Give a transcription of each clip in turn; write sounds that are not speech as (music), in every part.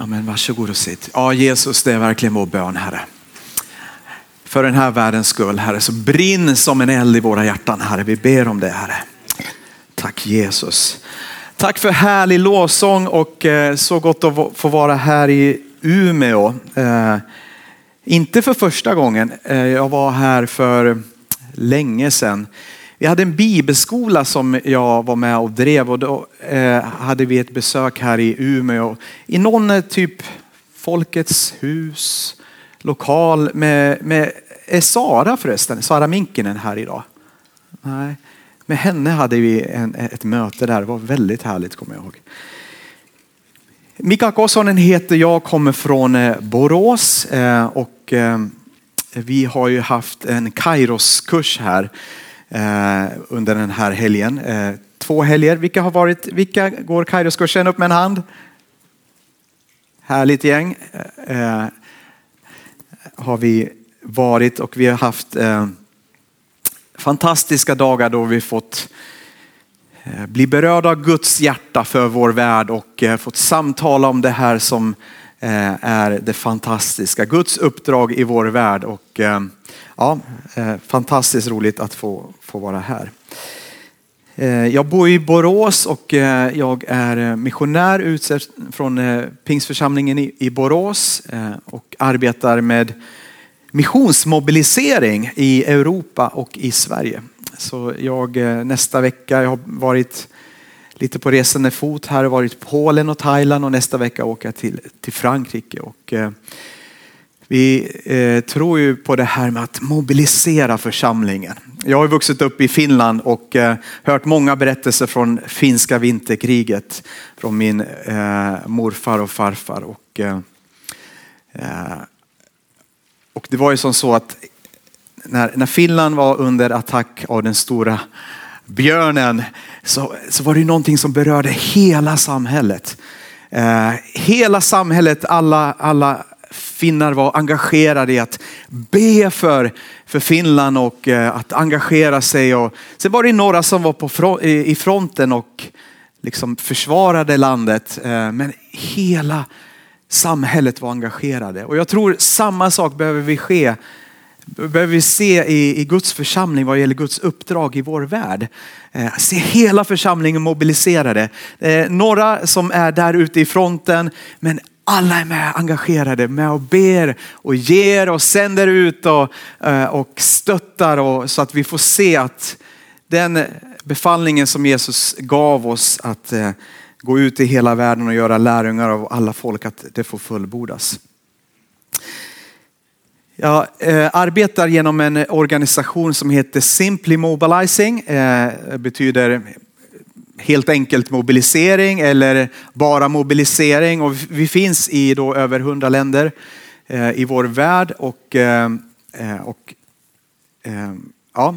Amen. Varsågod och sitt. Ja, Jesus, det är verkligen vår bön, Herre. För den här världens skull, Herre, så brinn som en eld i våra hjärtan, Herre. Vi ber om det, Herre. Tack Jesus. Tack för härlig lovsång och eh, så gott att få vara här i Umeå. Eh, inte för första gången. Eh, jag var här för länge sedan. Vi hade en bibelskola som jag var med och drev och då eh, hade vi ett besök här i Umeå. I någon eh, typ Folkets hus lokal med, med är Sara förresten, Sara Minkinen här idag? Nej. Med henne hade vi en, ett möte där, det var väldigt härligt kommer jag ihåg. Mika Kosonen heter jag, kommer från eh, Borås och vi har ju haft en Kairos-kurs här Eh, under den här helgen. Eh, två helger. Vilka har varit, vilka går Kairos-kursen? Upp med en hand. Härligt gäng. Eh, har vi varit och vi har haft fantastiska dagar då vi fått bli berörda av Guds hjärta för vår värld och fått samtala om det här som är det fantastiska. Guds uppdrag i vår värld och ja, eh, fantastiskt roligt att få, få vara här. Eh, jag bor i Borås och eh, jag är missionär utsedd från Pingsförsamlingen i Borås och arbetar med missionsmobilisering i Europa och i Sverige. Så jag eh, nästa vecka, jag har varit lite på resande fot här, varit Polen och Thailand och nästa vecka åker jag till, till Frankrike. Och, eh, vi eh, tror ju på det här med att mobilisera församlingen. Jag har vuxit upp i Finland och eh, hört många berättelser från finska vinterkriget från min eh, morfar och farfar. Och, eh, eh, och det var ju som så att när, när Finland var under attack av den stora björnen så, så var det någonting som berörde hela samhället. Eh, hela samhället, alla, alla finnar var engagerade i att be för, för Finland och eh, att engagera sig. Och, sen var det några som var på, i fronten och liksom försvarade landet. Eh, men hela samhället var engagerade. Och jag tror samma sak behöver vi ske behöver vi se i, i Guds församling vad gäller Guds uppdrag i vår värld. Eh, se hela församlingen mobiliserade. Eh, några som är där ute i fronten, men alla är med engagerade, med och ber och ger och sänder ut och, eh, och stöttar och, så att vi får se att den befallningen som Jesus gav oss att eh, gå ut i hela världen och göra lärjungar av alla folk, att det får fullbordas. Jag eh, arbetar genom en organisation som heter Simply Mobilizing. Eh, betyder helt enkelt mobilisering eller bara mobilisering. Och vi finns i då över hundra länder eh, i vår värld och, eh, eh, och ja,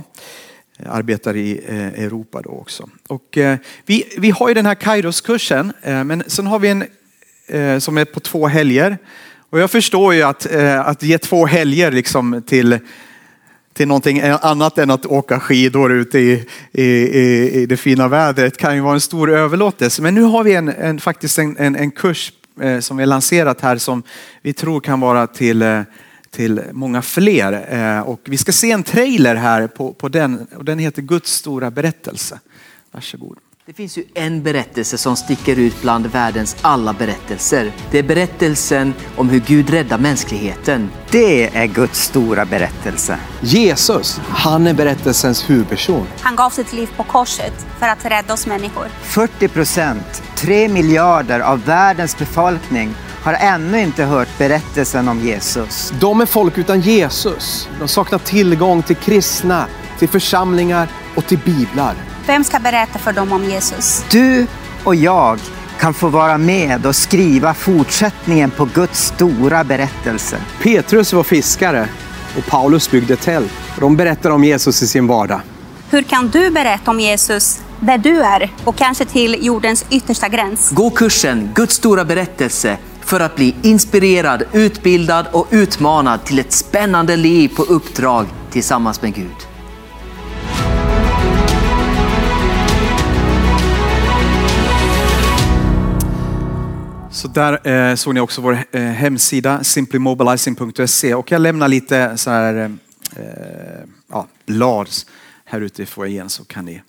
arbetar i Europa då också. Och vi, vi har ju den här Kairos-kursen, men sen har vi en som är på två helger. Och jag förstår ju att, att ge två helger liksom till, till någonting annat än att åka skidor ute i, i, i, det fina vädret kan ju vara en stor överlåtelse. Men nu har vi en, en faktiskt en, en, en kurs eh, som vi lanserat här som vi tror kan vara till, eh, till många fler. Eh, och vi ska se en trailer här på, på den och den heter Guds stora berättelse. Varsågod. Det finns ju en berättelse som sticker ut bland världens alla berättelser. Det är berättelsen om hur Gud räddar mänskligheten. Det är Guds stora berättelse. Jesus, han är berättelsens huvudperson. Han gav sitt liv på korset för att rädda oss människor. 40 procent, 3 miljarder av världens befolkning har ännu inte hört berättelsen om Jesus. De är folk utan Jesus. De saknar tillgång till kristna, till församlingar och till biblar. Vem ska berätta för dem om Jesus? Du och jag kan få vara med och skriva fortsättningen på Guds stora berättelse. Petrus var fiskare och Paulus byggde tält. De berättar om Jesus i sin vardag. Hur kan du berätta om Jesus där du är och kanske till jordens yttersta gräns? Gå kursen Guds stora berättelse för att bli inspirerad, utbildad och utmanad till ett spännande liv på uppdrag tillsammans med Gud. Så där eh, såg ni också vår eh, hemsida simplymobilizing.se och jag lämnar lite så här, eh, eh ja, blad här ute i foajén så kan ni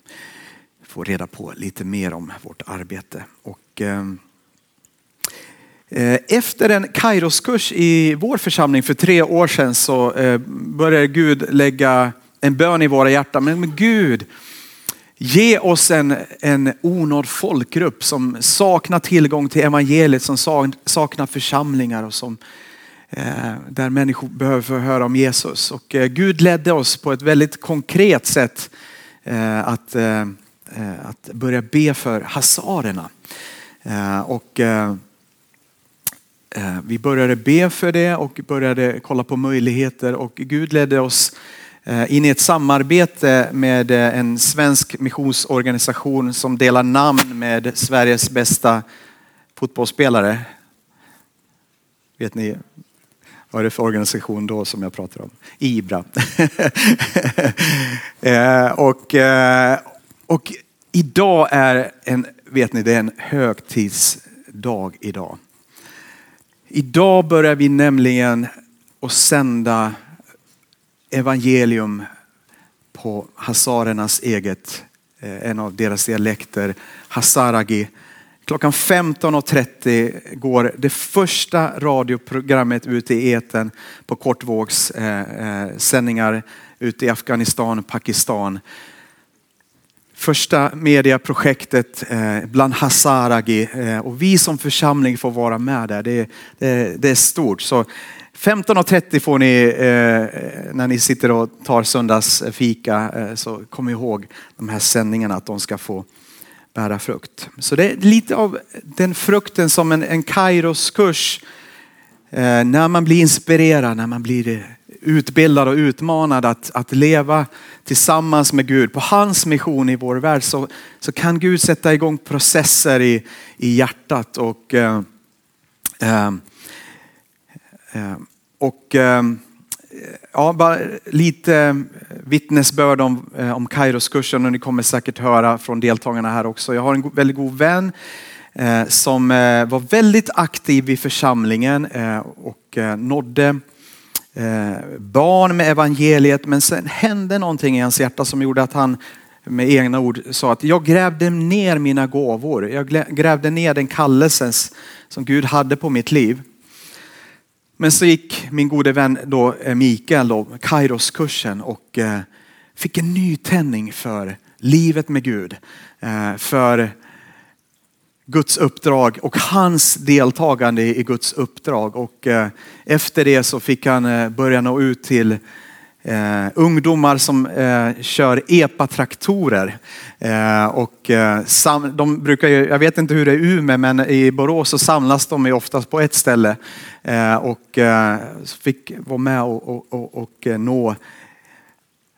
få reda på lite mer om vårt arbete. Och, eh, eh, efter en Kairoskurs i vår församling för tre år sedan så eh, började Gud lägga en bön i våra hjärtan. Men, men Gud, Ge oss en, en onådd folkgrupp som saknar tillgång till evangeliet, som saknar församlingar och som, eh, där människor behöver få höra om Jesus. Och eh, Gud ledde oss på ett väldigt konkret sätt eh, att, eh, eh att börja be för hasarerna. Eh, och, eh, eh, vi började be för det och började kolla på möjligheter och Gud ledde oss Eh, in i ett samarbete med eh, en svensk missionsorganisation som delar namn med Sveriges bästa fotbollsspelare. Vet ni vad är det för organisation då som jag pratar om? IBRA. (laughs) Eh, och, och idag är en, vet ni, det är en högtidsdag idag. Idag börjar vi nämligen att sända evangelium på hazarernas eget, eh, en av deras dialekter, Hazaragi. Klockan 15.30 går det första radioprogrammet ut i eten på kortvågssändningar eh, eh, ute i Afghanistan och Pakistan. Första mediaprojektet bland Hazaragi och vi som församling får vara med där. Det, det, det är stort. Så 15.30 får ni, eh, när ni sitter och tar söndagsfika, eh, så kom ihåg de här sändningarna, att de ska få bära frukt. Så det är lite av den frukten som en, en Kairos-kurs, eh, när man blir inspirerad, när man blir utbildad och utmanad att, att leva tillsammans med Gud på hans mission i vår värld så, så kan Gud sätta igång processer i, i hjärtat och eh, eh, eh Eh, och ehm, ja, bara lite vittnesbörd om, eh, om Kairos-kursen och ni kommer säkert höra från deltagarna här också. Jag har en väldigt god vän eh, som var väldigt aktiv i församlingen och nådde barn med evangeliet. Men sen hände någonting i hans hjärta som gjorde att han med egna ord sa att jag grävde ner mina gåvor. Jag grävde ner den kallelsen som Gud hade på mitt liv. Men så gick min gode vän då, eh, Mikael då, Kairos-kursen och eh, fick en nytändning för livet med Gud. Eh, för Guds uppdrag och hans deltagande i Guds uppdrag. Och efter det så fick han börja nå ut till Eh, ungdomar som eh, kör EPA-traktorer. Eh, och, eh, sam, de brukar ju, jag vet inte hur det är i Umeå, men i Borås så samlas de ju oftast på ett ställe. Eh, och eh, fick vara med och, och, och, och eh, nå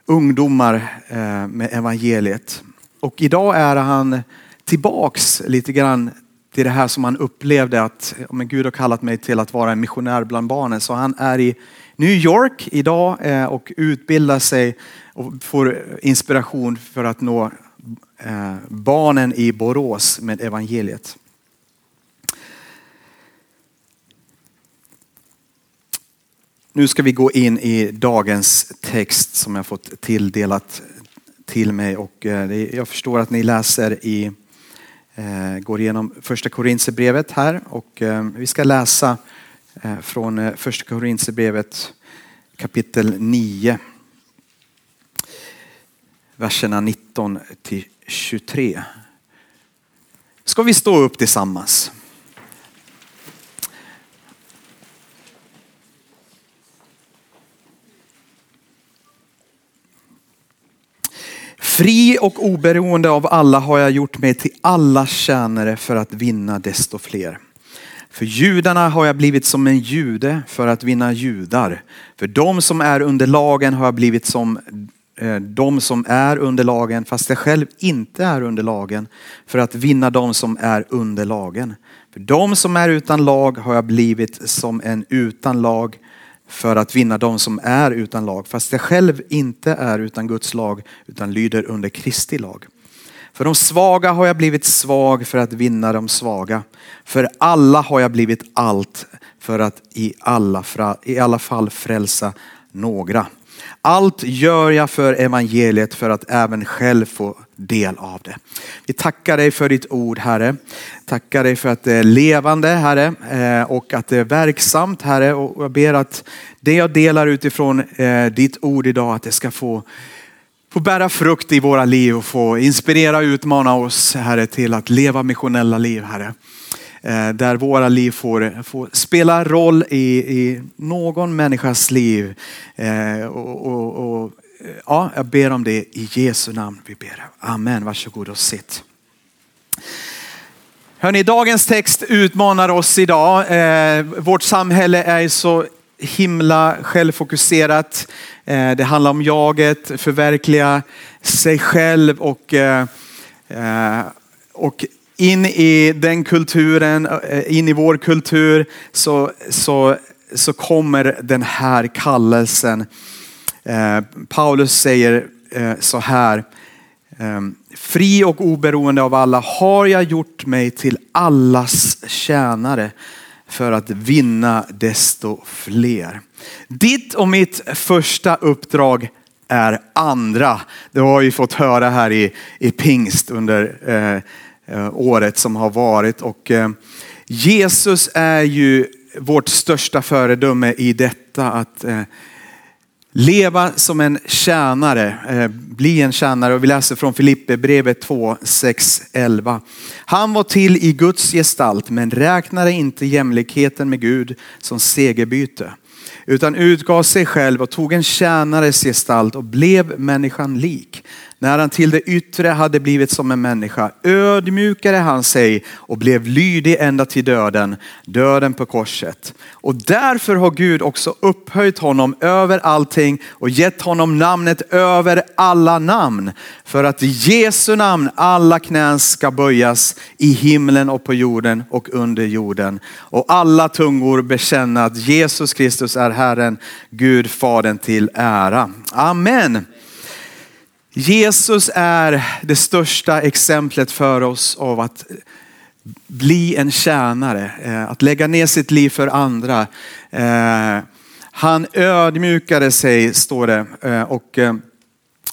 ungdomar eh, med evangeliet. Och idag är han tillbaks lite grann till det här som han upplevde att men Gud har kallat mig till att vara en missionär bland barnen. Så han är i New York idag eh, och utbildar sig och får inspiration för att nå eh, barnen i Borås med evangeliet. Nu ska vi gå in i dagens text som jag fått tilldelat till mig och eh, jag förstår att ni läser i Eh, går igenom första Korinthierbrevet här och eh, vi ska läsa eh, från första Korinthierbrevet kapitel 9. Verserna 19 till 23. Ska vi stå upp tillsammans? Fri och oberoende av alla har jag gjort mig till alla tjänare för att vinna desto fler. För judarna har jag blivit som en jude för att vinna judar. För de som är under lagen har jag blivit som eh, de som är under lagen fast jag själv inte är under lagen för att vinna de som är under lagen. För de som är utan lag har jag blivit som en utan lag för att vinna de som är utan lag fast jag själv inte är utan Guds lag utan lyder under Kristi lag. För de svaga har jag blivit svag för att vinna de svaga. För alla har jag blivit allt för att i alla, i alla fall frälsa några. Allt gör jag för evangeliet för att även själv få del av det. Vi tackar dig för ditt ord Herre. Tackar dig för att det är levande Herre eh, och att det är verksamt Herre. Och jag ber att det jag delar utifrån eh, ditt ord idag att det ska få få bära frukt i våra liv och få inspirera och utmana oss Herre till att leva missionella liv Herre. Eh, där våra liv får, får spela roll i, i någon människas liv. Eh, och, och, och, eh, ja, jag ber om det i Jesu namn. Vi ber. Amen. Varsågod och sitt. Hörrni, dagens text utmanar oss idag. Eh, vårt samhälle är så himla självfokuserat. Eh, det handlar om jaget, förverkliga sig själv och, eh, eh och in i den kulturen, eh, in i vår kultur så, så, så kommer den här kallelsen. Eh, Paulus säger eh, så här, fri och oberoende av alla har jag gjort mig till allas tjänare för att vinna desto fler. Ditt och mitt första uppdrag är andra. Det har vi fått höra här i, i pingst under eh, Eh, året som har varit. Och, eh, Jesus är ju vårt största föredöme i detta att eh, Leva som en tjänare, bli en tjänare. Och vi läser från Filippe brevet 2, 6, 11. Han var till i Guds gestalt men räknade inte jämlikheten med Gud som segerbyte. Utan utgav sig själv och tog en tjänares gestalt och blev människan lik. När han till det yttre hade blivit som en människa ödmjukade han sig och blev lydig ända till döden, döden på korset. Och därför har Gud också upphöjt honom över allting och gett honom namnet över alla namn. För att i Jesu namn alla knän ska böjas i himlen och på jorden och under jorden. Och alla tungor bekänna att Jesus Kristus är Herren, Gud Fadern till ära. Amen. Jesus är det största exemplet för oss av att bli en tjänare, eh, att lägga ner sitt liv för andra. Eh, han ödmjukade sig, står det. Eh, och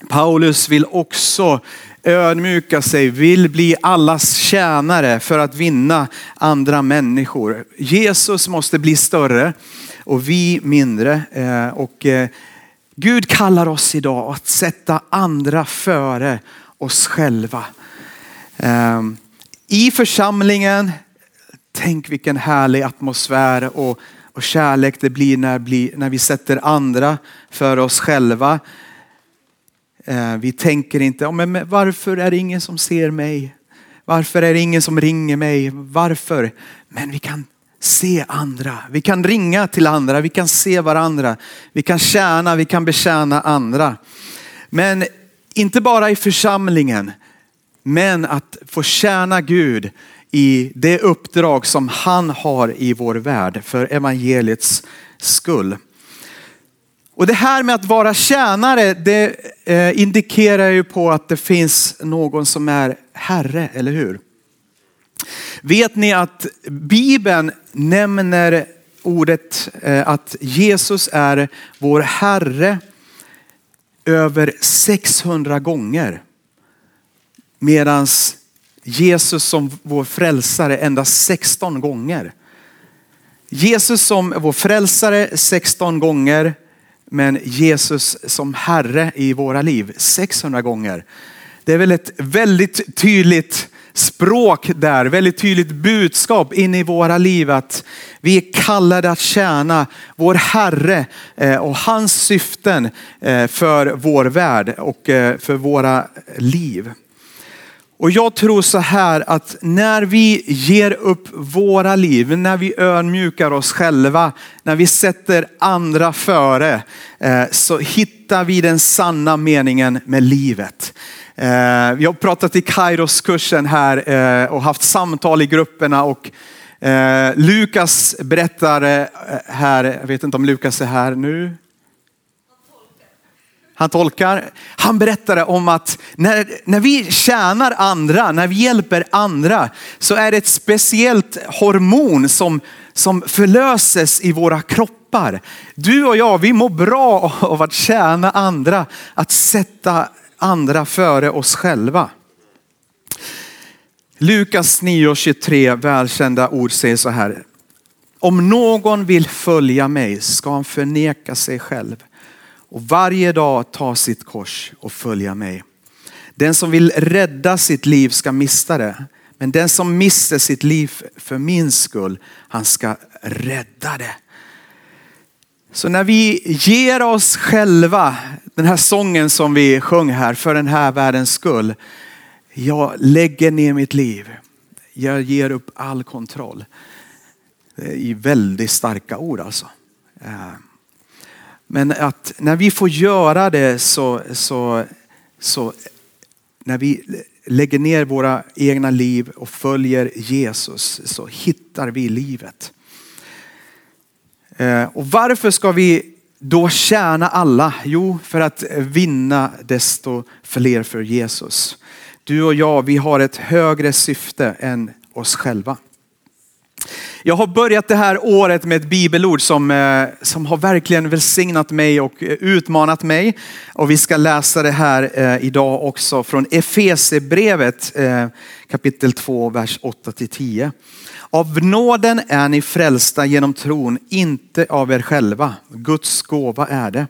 Paulus vill också ödmjuka sig, vill bli allas tjänare för att vinna andra människor. Jesus måste bli större och vi mindre. Och Gud kallar oss idag att sätta andra före oss själva. Ehm, I församlingen, tänk vilken härlig atmosfär och, och kärlek det blir när, när vi sätter andra före oss själva. Ehm, vi tänker inte, men varför är det ingen som ser mig? Varför är det ingen som ringer mig? Varför? Men vi kan se andra. Vi kan ringa till andra, vi kan se varandra. Vi kan tjäna, vi kan betjäna andra. Men inte bara i församlingen, men att få tjäna Gud i det uppdrag som han har i vår värld för evangeliets skull. Och det här med att vara tjänare, det eh, indikerar ju på att det finns någon som är herre, eller hur? Vet ni att Bibeln nämner ordet eh, att Jesus är vår Herre över 600 gånger. Medan Jesus som vår frälsare endast 16 gånger. Jesus som vår frälsare 16 gånger, men Jesus som Herre i våra liv 600 gånger. Det är väl ett väldigt tydligt språk där, väldigt tydligt budskap in i våra liv att vi är kallade att tjäna vår Herre eh, och hans syften eh, för vår värld och eh, för våra liv. Och jag tror så här att när vi ger upp våra liv, när vi ödmjukar oss själva, när vi sätter andra före, eh, så hittar vi den sanna meningen med livet. Eh, vi har pratat i Kairos-kursen här eh, och haft samtal i grupperna och Lukas berättar här, jag vet inte om Lukas är här nu. Han tolkar. Han berättade om att när, när vi tjänar andra, när vi hjälper andra, så är det ett speciellt hormon som, som förlöses i våra kroppar. Du och jag, vi mår bra av att tjäna andra, att sätta andra före oss själva. Lukas 9.23 välkända ord säger så här. Om någon vill följa mig ska han förneka sig själv och varje dag ta sitt kors och följa mig. Den som vill rädda sitt liv ska mista det. Men den som mister sitt liv för min skull, han ska rädda det. Så när vi ger oss själva den här sången som vi sjöng här för den här världens skull. Jag lägger ner mitt liv. Jag ger upp all kontroll. Det är i väldigt starka ord alltså. Eh, men att när vi får göra det så, så, så när vi lägger ner våra egna liv och följer Jesus så hittar vi livet. Eh, och varför ska vi då tjäna alla? Jo, för att vinna desto fler för Jesus. Du och jag, vi har ett högre syfte än oss själva. Jag har börjat det här året med ett bibelord som, eh, som har verkligen välsignat mig och eh, utmanat mig. Och vi ska läsa det här eh, idag också från Efesebrevet eh, kapitel 2, vers 8-10. Av nåden är ni frälsta genom tron, inte av er själva. Guds gåva är det.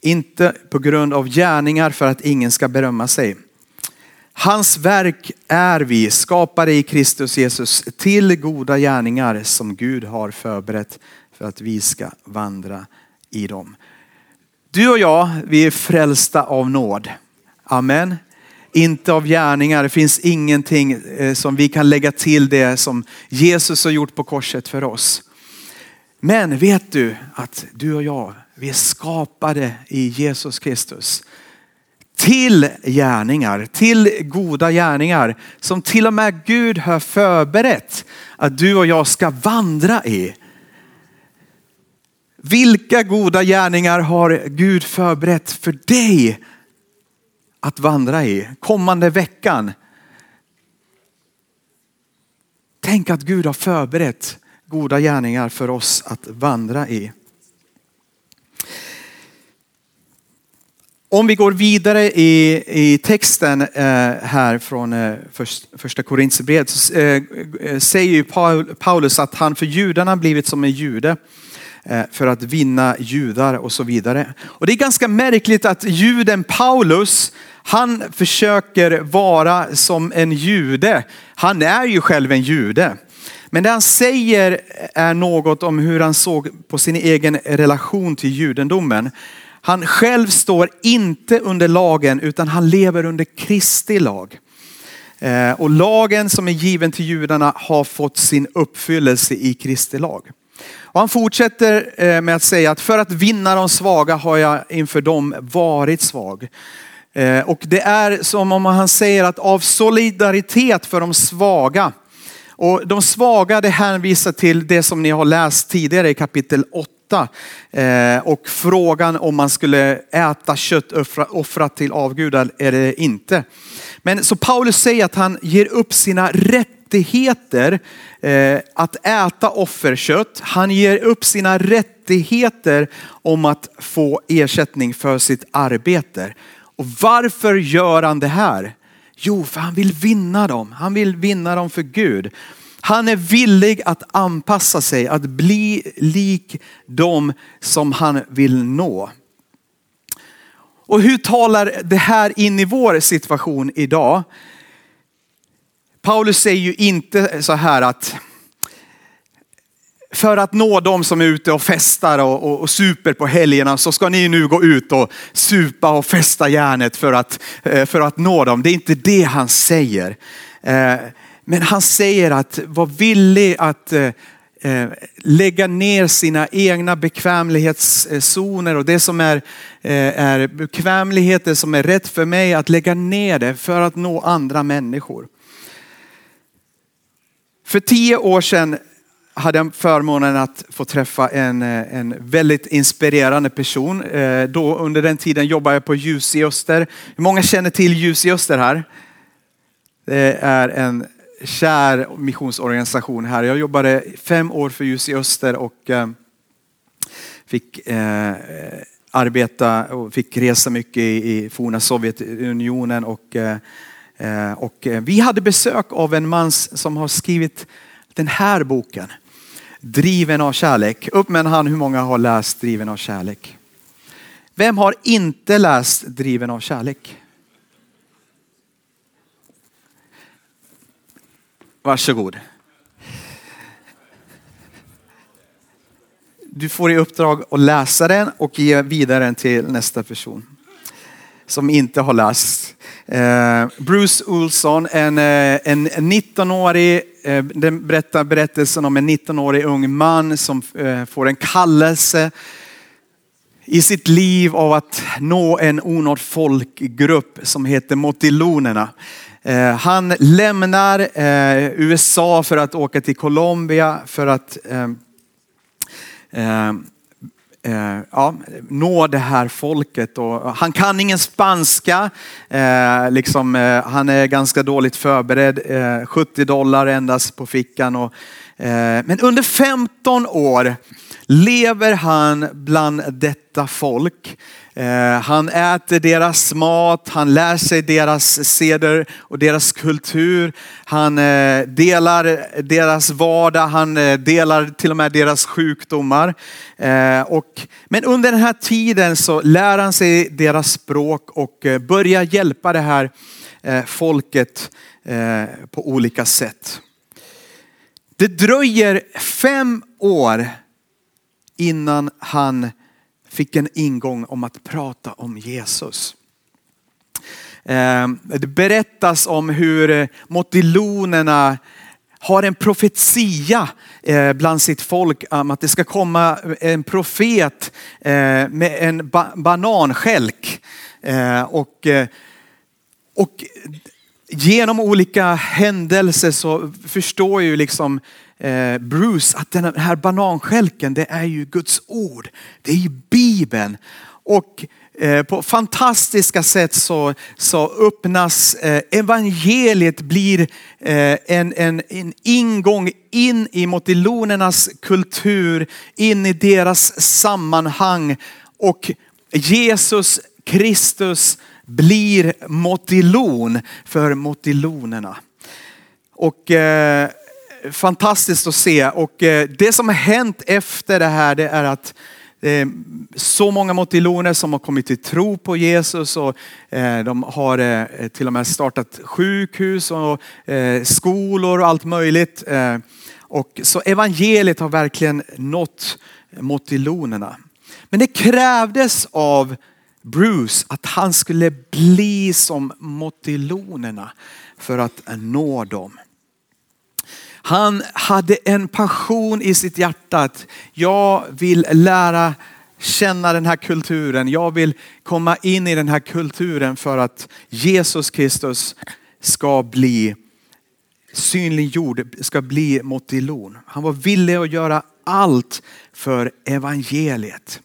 Inte på grund av gärningar för att ingen ska berömma sig. Hans verk är vi, skapade i Kristus Jesus till goda gärningar som Gud har förberett för att vi ska vandra i dem. Du och jag, vi är frälsta av nåd. Amen inte av gärningar. Det finns ingenting eh, som vi kan lägga till det som Jesus har gjort på korset för oss. Men vet du att du och jag, vi är skapade i Jesus Kristus. Till gärningar, till goda gärningar som till och med Gud har förberett att du och jag ska vandra i. Vilka goda gärningar har Gud förberett för dig att vandra i kommande veckan. Tänk att Gud har förberett goda gärningar för oss att vandra i. Om vi går vidare i, i texten eh, här från eh, första Korinthierbrevet så eh, eh säger ju Paulus att han för judarna blivit som en jude Eh, för att vinna judar och så vidare. Och det är ganska märkligt att juden Paulus, han försöker vara som en jude. Han är ju själv en jude. Men det han säger är något om hur han såg på sin egen relation till judendomen. Han själv står inte under lagen utan han lever under Kristi lag. Eh, och lagen som är given till judarna har fått sin uppfyllelse i Kristi lag. Och han fortsätter eh, med att säga att för att vinna de svaga har jag inför dem varit svag. Eh, och det är som om han säger att av solidaritet för de svaga. Och de svaga det hänvisar till det som ni har läst tidigare i kapitel 8. Eh, och frågan om man skulle äta kött offrat till avgudar eller inte. Men så Paulus säger att han ger upp sina rättigheter eh, att äta offerkött. Han ger upp sina rättigheter om att få ersättning för sitt arbete. Och varför gör han det här? Jo, för han vill vinna dem. Han vill vinna dem för Gud. Han är villig att anpassa sig, att bli lik dem som han vill nå. Och hur talar det här in i vår situation idag? Paulus säger ju inte så här att för att nå dem som är ute och festar och, och, och super på helgerna så ska ni nu gå ut och supa och festa järnet för att, eh, för att nå dem. Det är inte det han säger. Eh, men han säger att var villig att eh, eh, lägga ner sina egna bekvämlighetszoner och det som är, eh, är bekvämligheter som är rätt för mig att lägga ner det för att nå andra människor. För tio år sedan hade jag förmånen att få träffa en, eh, en väldigt inspirerande person. Då under den tiden jobbade jag på Ljus i Öster. Hur många känner till Ljus i Öster här? Det är en kär missionsorganisation här. Jag jobbade fem år för Ljus i Öster och eh, fick eh, arbeta och fick resa mycket i, i forna Sovjetunionen och, eh, eh och eh, vi hade besök av en man som har skrivit den här boken. Driven av kärlek. Upp med en hand hur många har läst Driven av kärlek? Vem har inte läst Driven av kärlek? Varsågod. Du får i uppdrag att läsa den och ge vidare den till nästa person som inte har läst. Eh, Bruce Olson, en, eh, en 19-årig, eh, den berättar berättelsen om en 19-årig ung man som får en kallelse i sitt liv av att nå en onådd folkgrupp som heter motilonerna. Eh, han lämnar eh, USA för att åka till Colombia för att eh, ja, nå det här folket. Och han kan ingen spanska, eh, liksom, eh, han är ganska dåligt förberedd, 70 dollar endast på fickan. Och, Eh, men under 15 år lever han bland detta folk. Eh, han äter deras mat, han lär sig deras seder och deras kultur. Han eh, delar deras vardag, han delar till och med deras sjukdomar. Men under den här tiden så lär han sig deras språk och börjar hjälpa det här folket på olika sätt. Det dröjer fem år innan han fick en ingång om att prata om Jesus. Ehm, det berättas om hur motilonerna har en profetia eh, bland sitt folk om att det ska komma en profet eh, med en bananskälk. Eh, och, och genom olika händelser så förstår ju liksom eh, Bruce att den här bananskälken det är ju Guds ord. Det är ju Bibeln. Och eh, på fantastiska sätt så, så öppnas eh, evangeliet blir en, en, en ingång in i motilonernas kultur, in i deras sammanhang. Och Jesus Kristus blir motilon för motilonerna. Och eh, fantastiskt att se och eh, det som har hänt efter det här det är att eh, så många motiloner som har kommit till tro på Jesus och eh, de har eh, till och med startat sjukhus och eh, skolor och allt möjligt. Och så evangeliet har verkligen nått motilonerna. Men det krävdes av Bruce att han skulle bli som motilonerna för att nå dem. Han hade en passion i sitt hjärta att jag vill lära känna den här kulturen. Jag vill komma in i den här kulturen för att Jesus Kristus ska bli synliggjord, ska bli motilon. Han var villig att göra allt för evangeliet.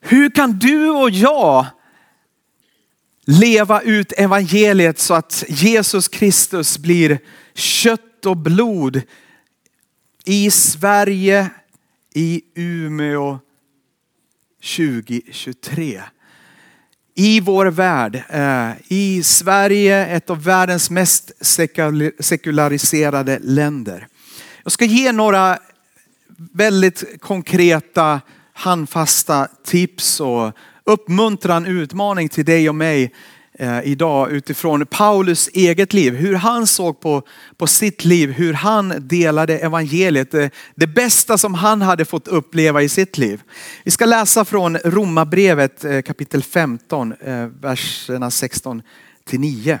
Hur kan du och jag leva ut evangeliet så att Jesus Kristus blir kött och blod i Sverige, i Umeå 2023. I vår värld, eh, i Sverige, ett av världens mest sekulariserade länder. Jag ska ge några väldigt konkreta handfasta tips och uppmuntran, utmaning till dig och mig eh, idag utifrån Paulus eget liv, hur han såg på, på sitt liv, hur han delade evangeliet, det, det bästa som han hade fått uppleva i sitt liv. Vi ska läsa från Romarbrevet eh, kapitel 15, eh, verserna 16 till 9.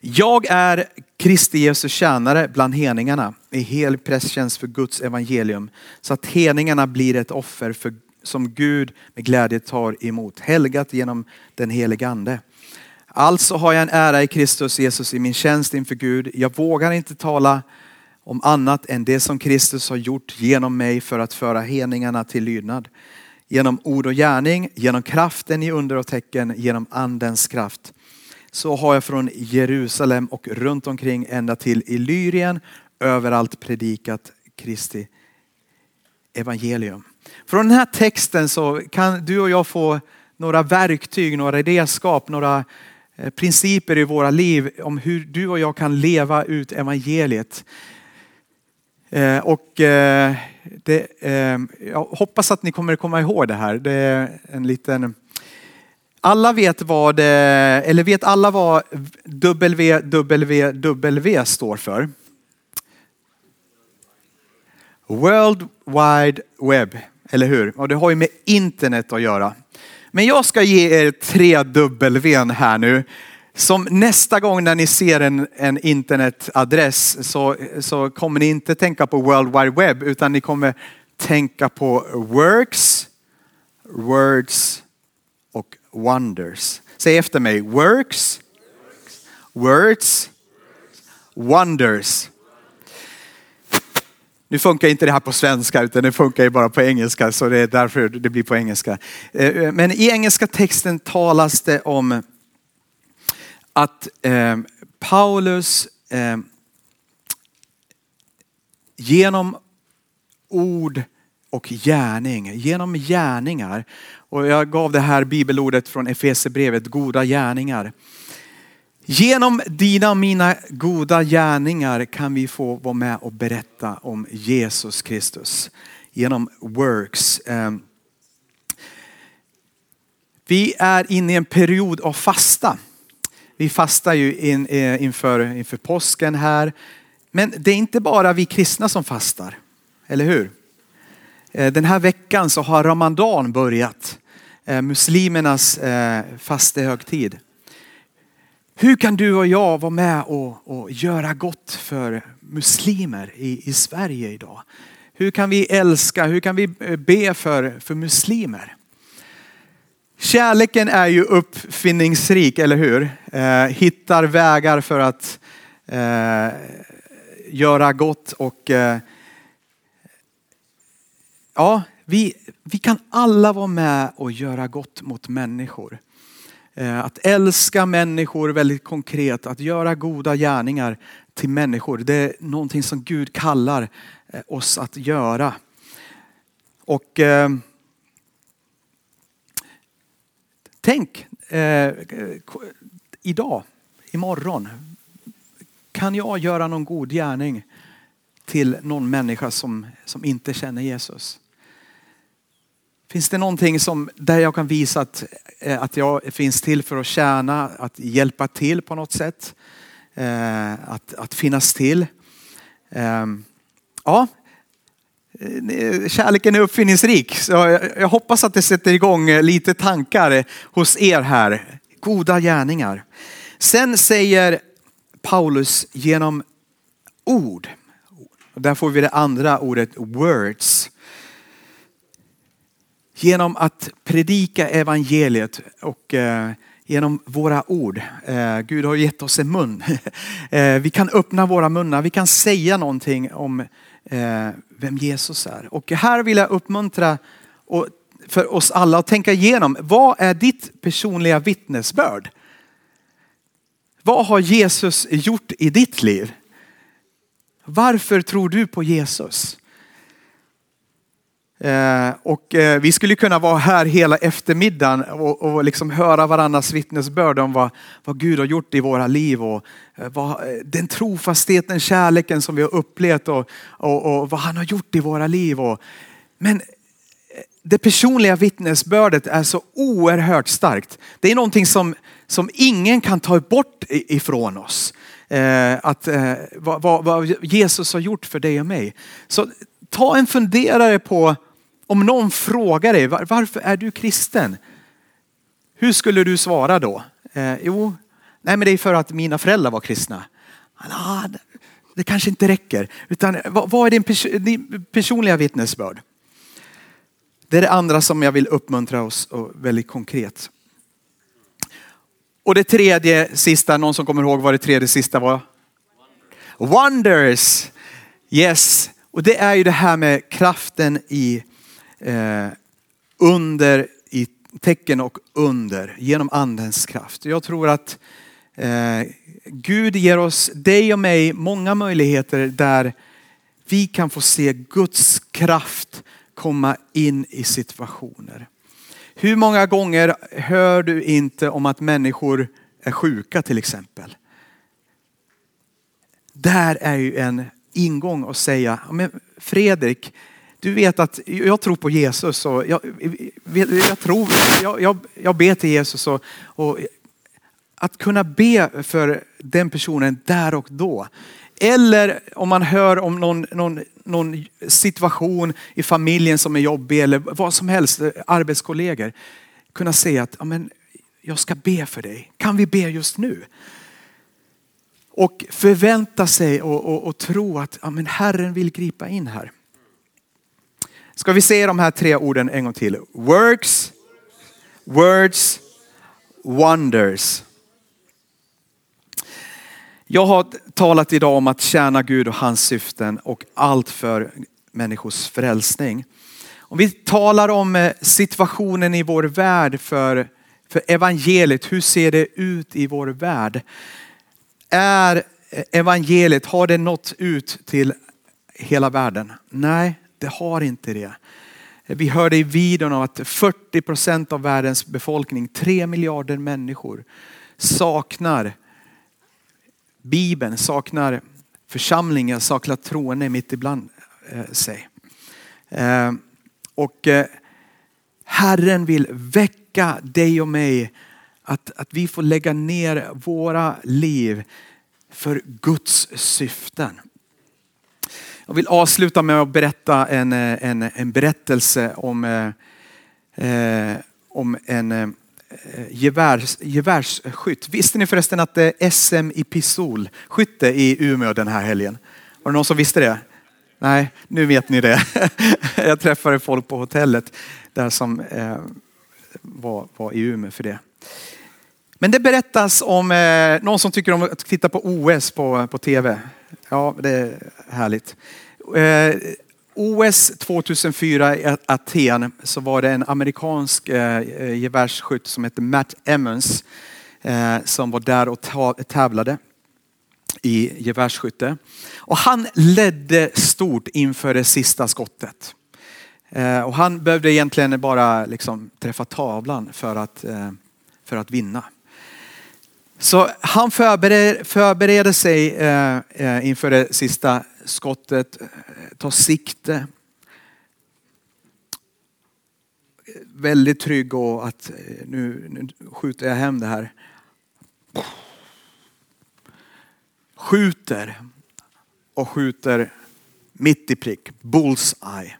Jag är Kristi Jesus tjänare bland heningarna i hel prästtjänst för Guds evangelium så att heningarna blir ett offer för, som Gud med glädje tar emot, helgat genom den helige ande. Alltså har jag en ära i Kristus Jesus i min tjänst inför Gud. Jag vågar inte tala om annat än det som Kristus har gjort genom mig för att föra heningarna till lydnad. Genom ord och gärning, genom kraften i under och tecken, genom andens kraft så har jag från Jerusalem och runt omkring ända till Illyrien överallt predikat Kristi evangelium. Från den här texten så kan du och jag få några verktyg, några redskap, några eh, principer i våra liv om hur du och jag kan leva ut evangeliet. Eh, och eh, det, jag hoppas att ni kommer komma ihåg det här. Det är en liten alla vet vad, eh, eller vet alla vad WWW står för? World Wide Web, eller hur? Och det har ju med internet att göra. Men jag ska ge er tre W här nu. Som nästa gång när ni ser en, en internetadress så, så kommer ni inte tänka på World Wide Web utan ni kommer tänka på works, words wonders. Säg efter mig. Works, words, wonders. Nu funkar inte det här på svenska utan det funkar ju bara på engelska så det är därför det blir på engelska. Eh, men i engelska texten talas det om att eh, Paulus eh, genom ord och gärning, genom gärningar och jag gav det här bibelordet från Efesierbrevet, goda gärningar. Genom dina och mina goda gärningar kan vi få vara med och berätta om Jesus Kristus. Genom works. Ehm, vi är inne i en period av fasta. Vi fastar ju in, eh, inför, inför påsken här. Men det är inte bara vi kristna som fastar, eller hur? Eh, den här veckan så har Ramadan börjat. Eh, muslimernas faste fastehögtid. Hur kan du och jag vara med och, och göra gott för muslimer i, i Sverige idag? Hur kan vi älska, hur kan vi be för, för muslimer? Kärleken är ju uppfinningsrik, eller hur? Eh, hittar vägar för att eh, göra gott och eh, ja, vi, vi kan alla vara med och göra gott mot människor. Eh, att älska människor väldigt konkret, att göra goda gärningar till människor. Det är någonting som Gud kallar eh, oss att göra. Och eh, tänk eh, idag, imorgon, kan jag göra någon god gärning till någon människa som, som inte känner Jesus? Finns det någonting som, där jag kan visa att, eh, att jag finns till för att tjäna, att hjälpa till på något sätt? Eh, att, att finnas till. Ehm, ja, eh, kärleken är uppfinningsrik. Så jag hoppas att det sätter igång lite tankar hos er här. Goda gärningar. Sen säger Paulus genom ord. Där får vi det andra ordet words genom att predika evangeliet och eh, genom våra ord. Eh, Gud har gett oss en mun. (laughs) Eh, vi kan öppna våra munnar, vi kan säga någonting om vem Jesus är. Och här vill jag uppmuntra för oss alla att tänka igenom, vad är ditt personliga vittnesbörd? Vad har Jesus gjort i ditt liv? Varför tror du på Jesus? Eh, och eh, vi skulle kunna vara här hela eftermiddagen och, och liksom höra varandras vittnesbörd om vad, vad Gud har gjort i våra liv och eh, vad, eh, den trofastheten, kärleken som vi har upplevt och, och, och, vad han har gjort i våra liv. Och, men eh, det personliga vittnesbördet är så oerhört starkt. Det är någonting som, som ingen kan ta bort ifrån oss. Eh, att, eh, vad, vad, vad, Jesus har gjort för dig och mig. Så ta en funderare på om någon frågar dig varför är du kristen? Hur skulle du svara då? Eh, jo, nej men det är för att mina föräldrar var kristna. Ah, det kanske inte räcker. Utan vad, vad är din, pers din personliga vittnesbörd? Det är det andra som jag vill uppmuntra oss väldigt konkret. Och det tredje sista, någon som kommer ihåg vad det tredje sista var? Wonders. Yes, och det är ju det här med kraften i eh, under, i tecken och under genom andens kraft. Jag tror att eh, Gud ger oss, dig och mig, många möjligheter där vi kan få se Guds kraft komma in i situationer. Hur många gånger hör du inte om att människor är sjuka till exempel? Där är ju en ingång att säga, men Fredrik, du vet att jag tror på Jesus och jag, jag tror, jag, jag, jag ber till Jesus och, och att kunna be för den personen där och då. Eller om man hör om någon, någon, någon situation i familjen som är jobbig eller vad som helst, arbetskollegor. Kunna säga att Amen, jag ska be för dig. Kan vi be just nu? Och förvänta sig och, och, och tro att Amen, Herren vill gripa in här. Ska vi se de här tre orden en gång till? Works, words, wonders. Jag har talat idag om att tjäna Gud och hans syften och allt för människors frälsning. Om vi talar om eh, situationen i vår värld för, för evangeliet, hur ser det ut i vår värld? Är eh, evangeliet, har det nått ut till hela världen? Nej, det har inte det. Vi hörde i videon att 40 procent av världens befolkning, 3 miljarder människor, saknar Bibeln, saknar församlingen, saknar troende mitt ibland eh, sig. Eh, och eh, Herren vill väcka dig och mig att, att vi får lägga ner våra liv för Guds syften. Jag vill avsluta med att berätta en, eh, en, en berättelse om, eh, eh om en Eh, gevärs, gevärsskytt. Visste ni förresten att eh, det är SM i pistolskytte i Umeå den här helgen? Var det någon som visste det? Nej, nu vet ni det. (laughs) Jag träffade folk på hotellet där som eh, var, var i Umeå för det. Men det berättas om eh, någon som tycker om att titta på OS på, på tv. Ja, det är härligt. Eh, OS 2004 i Aten så var det en amerikansk eh, eh gevärsskytt som hette Matt Emmons eh, som var där och tävlade i gevärsskytte. Och han ledde stort inför det sista skottet. Eh, och han behövde egentligen bara liksom träffa tavlan för att, eh, för att vinna. Så han förbereder, förbereder sig eh, eh, inför det sista skottet, eh, tar sikte. Väldigt trygg och att eh, nu, nu skjuter jag hem det här. Skjuter och skjuter mitt i prick, bullseye.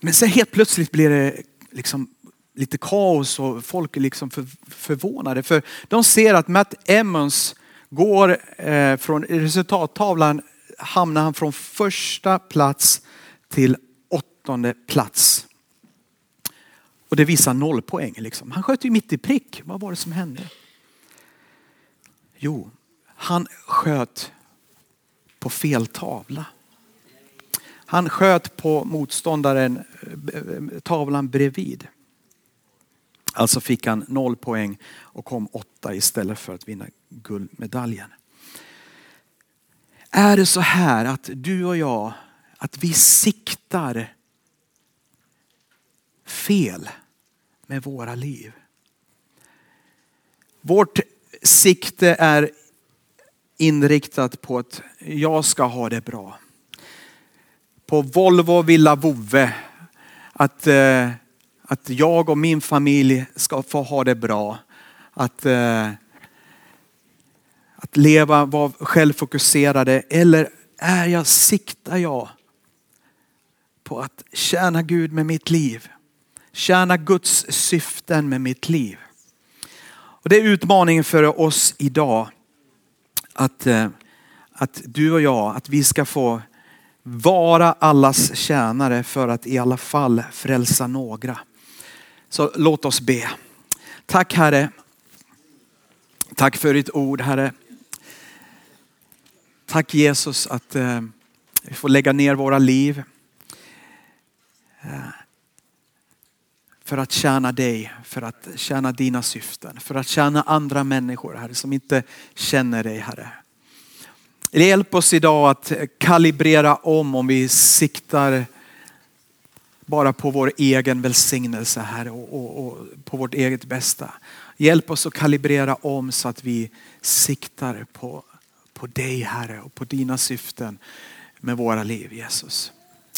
Men sen helt plötsligt blir det liksom lite kaos och folk är liksom för, förvånade. För de ser att Matt Emmons går eh, från resultattavlan hamnar han från första plats till åttonde plats. Och det visar noll poäng. Liksom. Han sköt ju mitt i prick. Vad var det som hände? Jo, han sköt på fel tavla. Han sköt på motståndaren, eh, tavlan bredvid. Alltså fick han noll poäng och kom åtta istället för att vinna guldmedaljen. Är det så här att du och jag, att vi siktar fel med våra liv? Vårt sikte är inriktat på att jag ska ha det bra. på Volvo Villa Vove. Att, eh, att jag och min familj ska få ha det bra. Att, eh, att leva, vara självfokuserade. Eller är jag, siktar jag på att tjäna Gud med mitt liv? Tjäna Guds syften med mitt liv. Och det är utmaningen för oss idag. Att, eh, att du och jag, att vi ska få vara allas tjänare för att i alla fall frälsa några. Så låt oss be. Tack Herre. Tack för ditt ord Herre. Tack Jesus att eh, vi får lägga ner våra liv. Eh, för att tjäna dig, för att tjäna dina syften, för att tjäna andra människor Herre som inte känner dig Herre. Hjälp oss idag att kalibrera om om vi siktar bara på vår egen välsignelse här och, och, och, på vårt eget bästa. Hjälp oss att kalibrera om så att vi siktar på, på dig Herre och på dina syften med våra liv Jesus.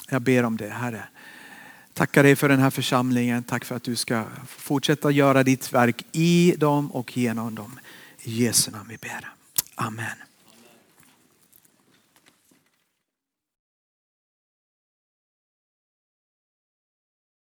Jag ber om det Herre. Tackar dig för den här församlingen. Tack för att du ska fortsätta göra ditt verk i dem och genom dem. I Jesu namn vi ber. Amen.